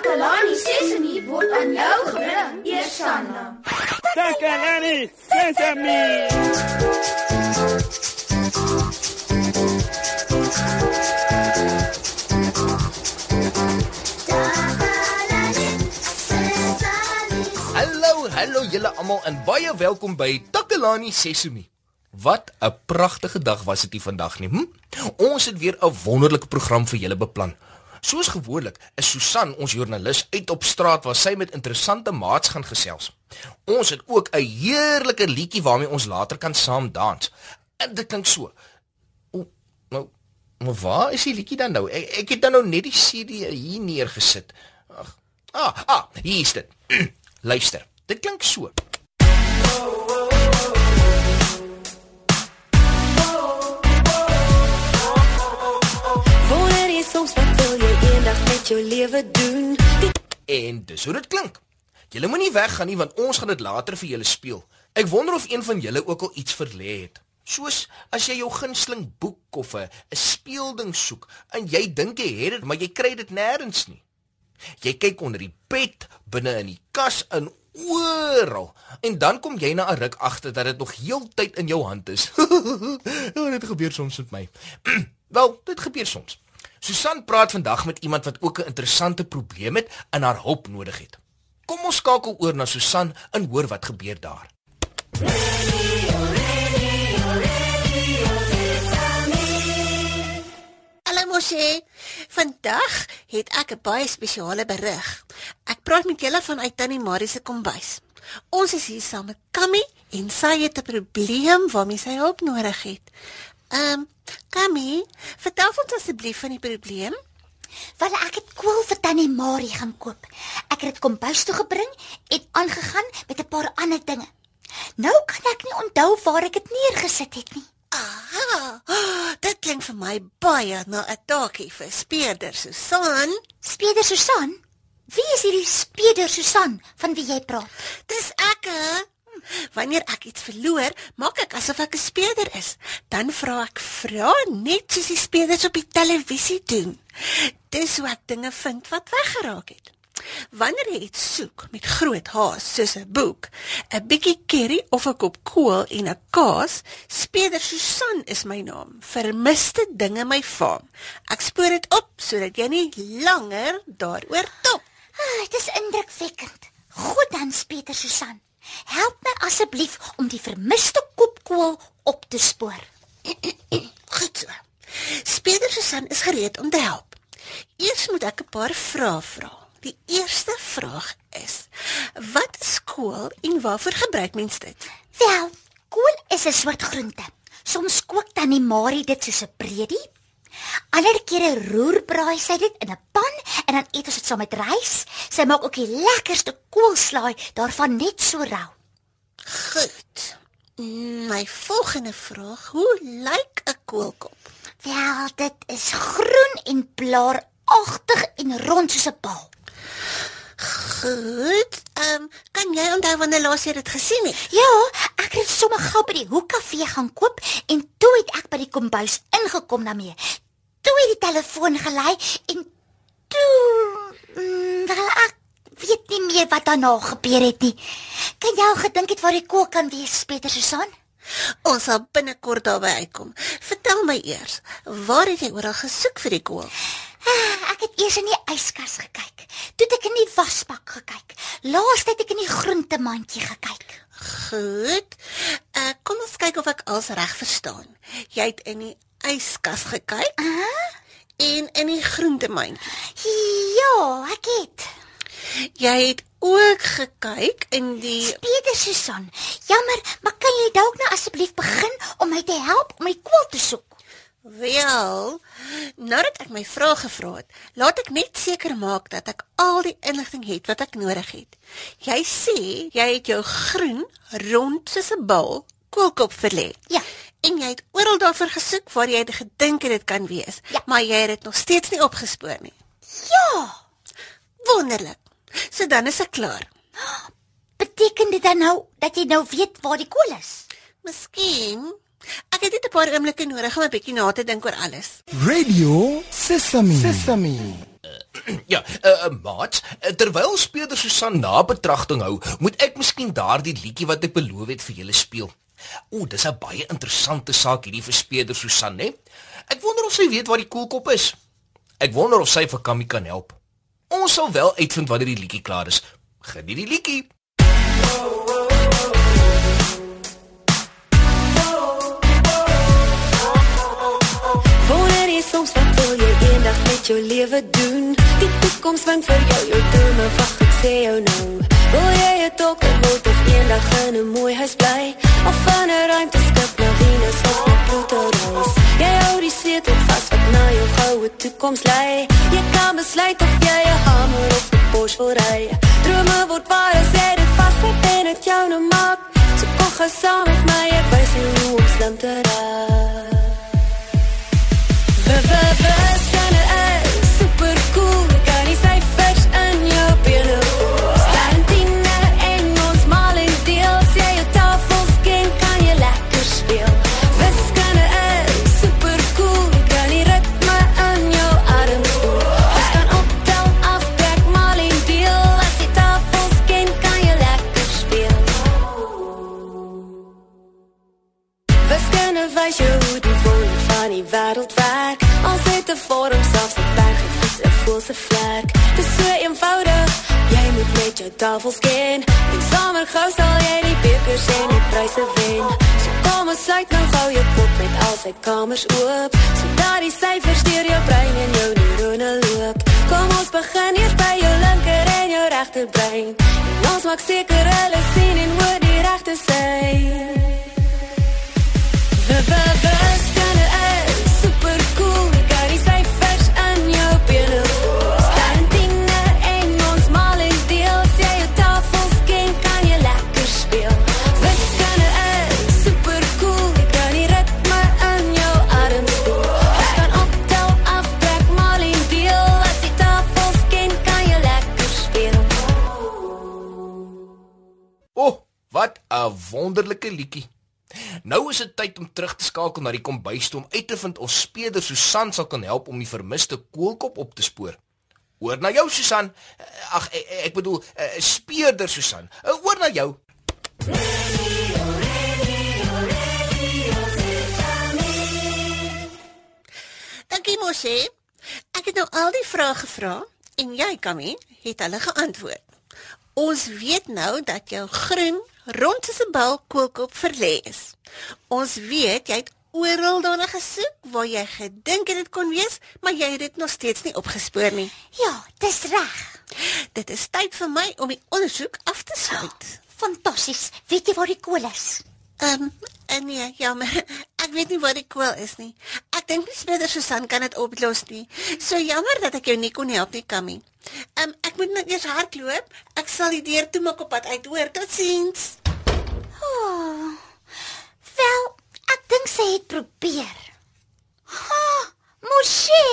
Takalani Sesemi word aan jou gebring, Eersanna. Takalani Sesemi. Hallo, hallo julle almal en baie welkom by Takalani Sesemi. Wat 'n pragtige dag was dit hier vandag nie. Hm? Ons het weer 'n wonderlike program vir julle beplan. Soos gewoonlik is Susan, ons joernalis, uit op straat waar sy met interessante maats gaan gesels. Ons het ook 'n heerlike liedjie waarmee ons later kan saam dans. En dit klink so. O, nou, maar waar is die liedjie dan nou? Ek, ek het dan nou net die CD hier neergesit. Ag. Ah, ah, hier is dit. Luister. Dit klink so. Wonder lewe doen? Die En dis hoe dit klink. Julle moenie weggaan nie want ons gaan dit later vir julle speel. Ek wonder of een van julle ook al iets verlê het. Soos as jy jou gunsteling boek of 'n speelding soek en jy dink jy het dit, maar jy kry dit nêrens nie. Jy kyk onder die bed, binne in die kas, in oral en dan kom jy na 'n ruk agter dat dit nog heeltyd in jou hand is. ja, dit gebeur soms met my. Wel, dit gebeur soms. Susan praat vandag met iemand wat ook 'n interessante probleem het en haar hulp nodig het. Kom ons skakel oor na Susan en hoor wat gebeur daar. Hallo Moshi. Vandag het ek 'n baie spesiale berig. Ek praat met julle vanuit Tannie Marie se kombuis. Ons is hier saam met Kammy en sy het 'n probleem waarmee sy hulp nodig het. Ehm, um, Kammy, vertel ons asseblief van die probleem. Wel ek het kool vir Tannie Marie gaan koop. Ek het dit kombuis toe gebring en aangegaan met 'n paar ander dinge. Nou kan ek nie onthou waar ek dit neergesit het nie. Aha. Dit klink vir my baie na 'n taakie vir speurder Susan. Speeder Susan? Wie is hierdie Speeder Susan van wie jy praat? Dis ek. hè? Wanneer ek iets verloor, maak ek asof ek 'n speurder is. Dan vra ek vra net soos die speurders op die televisie doen. Dis hoe ek dinge vind wat weggeraak het. Wanneer jy iets soek met groot haas soos 'n boek, 'n bietjie curry of 'n kop kool en 'n kaas, speurder Susan is my naam. Vermiste dinge my faam. Ek spoor dit op sodat jy nie langer daaroor top. Ah, dit is indrukwekkend. Goed dan Speeder Susan. Help my asseblief om die vermiste koopkool op te spoor. Goed so. Speeder Susan is gereed om te help. Eers moet ek 'n paar vrae vra. Die eerste vraag is: Wat is kool en waarvoor gebruik mens dit? Wel, kool is 'n soort groente. Soms kook Tannie Marie dit soos 'n predie. Ander kere roerbraai sy dit in 'n pan en dan eet ons dit saam met rys. Sy maak ook die lekkerste koolslaai daarvan net so rou. Goed. My volgende vraag: Hoe lyk 'n koolkop? Wel, dit is groen en blaaragtig en rond soos 'n bal. Goed. Ehm, um, wanneer laas jy dit gesien het? Ja, ek het sommer gou by die hoekkafee gaan koop en toe het ek by die kombuis ingekom daarmee. Toe het die telefoon gelei en toe mm, wel ek weet nie meer wat daarna gebeur het nie. Kan jy al gedink het waar die kook kan wees, Pieter Susan? Ons sal binnekort daarby uitkom. Vertel my eers, waar het jy oral gesoek vir die kool? Ah, eers in die yskas gekyk. Toe het ek in die wasbak gekyk. Laaste het ek in die groentemandjie gekyk. Goed. Uh, kom ons kyk of ek alles reg verstaan. Jy het in die yskas gekyk? Ah, En in die groentemandjie. ja, ek het. Jy het ook gekyk in die Pieter Susan, jammer, maar kan jy dalk nou asseblief begin om my te help om my kool te soek? Wel, nadat ek my vrae gevra het, laat ek net seker maak dat ek al die inligting het wat ek nodig het. Jy sê jy het jou groen, rond soos 'n bal, koolkop verlê. Ja. En jy het oral daarvoor gesoek waar jy gedink het dit kan wees, Ja. maar jy het dit nog steeds nie opgespoor nie. Ja. Wonderlik. So dan is ek klaar. Beteken dit dan nou dat jy nou weet waar die kool is? Miskien ek het net 'n paar oomblikke nodig om 'n bietjie na te dink oor alles. Radio Sesame. Sesame. Ja, uh, uh, maat, uh, terwyl speurder Susan na betragting hou, moet ek miskien daardie liedjie wat ek beloof het vir julle speel. O, dis 'n baie interessante saak hierdie vir speurder Susan, né? Ek wonder of sy weet waar die koelkop is. Ek wonder of sy vir Kammy kan help. Ons sal wel uitvind wanneer die liedjie klaar is. Geniet die liedjie. Wanneer met jou lewe doen? Die toekoms wink vir jou, jou drome wag ek sê jou nou. Wil jy 'n dokter word of eendag in 'n mooi huis bly? Of van 'n ruimteskip na Venus of na Pluto reis? Jy hou die sleutel vas wat na jou goue toekoms lei. Jy kan besluit of jy 'n hamer of 'n Porsche wil ry. Drome word waar as jy dit vasgryp en dit jou nou maak. So kom gaan saam met my, ek wys jou om slim te raak. Fiets 'n voel se vlek. Dit is so eenvoudig. Jy moet net jou tafels ken. En sommer gou sal jy die bekers en die pryse wen. So kom ons sluit nou gou jou kop met al sy kamers oop. Sodat die syfers deur jou brein en jou neurone loop. Kom ons begin eers by jou linker en jou regter brein. En ons maak seker hulle sien en hoor die regte sy. We 'n wonderlike liedjie. Nou is dit tyd om terug te skakel na die kombuis toe om uit te vind of speeder Susan sal kan help om die vermiste koelkop op te spoor. Oor na jou Susan. Eh, Ag ek, ek bedoel uh, speeder Susan. Uh, oor na jou. Dankie Mosie. Ek het nou al die vrae gevra en jy, Kamie, het hulle geantwoord. Ons weet nou dat jou groen rond soos 'n bal koelkop verlê is. Ons weet jy het oral daarna gesoek waar jy gedink het dit kon wees, maar jy het dit nog steeds nie opgespoor nie. Ja, dis reg. Dit is tyd vir my om die ondersoek af te sluit. Fantasties. Weet jy waar die kool is? Ehm, um, nee, jammer. Ek weet nie waar die koel is nie. Ek dink nie Smeder Susan kan dit oplos nie. So jammer dat ek jou nie kon help nie, Kammy. Um, ek moet nou eers hardloop. Ek sal die deur toemaak op pad uit. Hoor, totsiens. Oh, wel, ek dink sy het probeer. Ha, Moshi.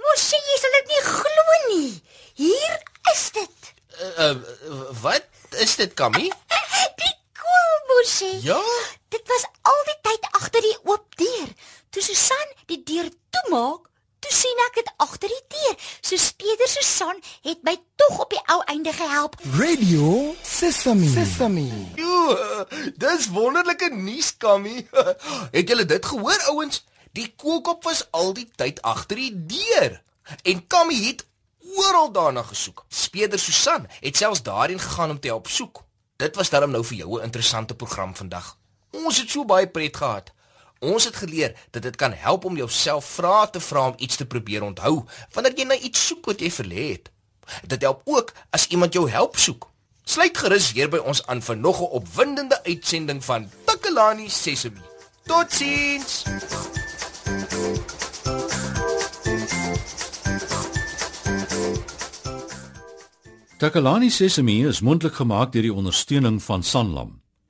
Moshi, jy sal dit nie glo nie. Hier is dit. Uh, uh, wat is dit, Kammy? Die kool, Moshi. Ja? Dit was al die tyd agter die oop deur. Toe Susan die deur toemaak, toe sien ek dit agter die deur. So Speder Susan het my tog op die ou einde gehelp. Radio Sesame. Sesame. Jo, dis wonderlike nuus, Kammy. Het julle dit gehoor, ouens? Die koelkop was al die tyd agter die deur. En Kammy het oral daarna gesoek. Speeder Susan het selfs daarheen gegaan om te help soek. Dit was darm nou vir jou 'n interessante program vandag. Ons het so baie pret gehad. Ons het geleer dat dit kan help om jouself vrae te vra om iets te probeer onthou wanneer jy na iets soek wat jy verlê het. Dit help ook as iemand jou help soek. Sluit gerus weer by ons aan vir nog 'n opwindende uitsending van Takalani Sesemi. Totsiens. Takalani Sesemi is mondelik gemaak deur die ondersteuning van Sanlam.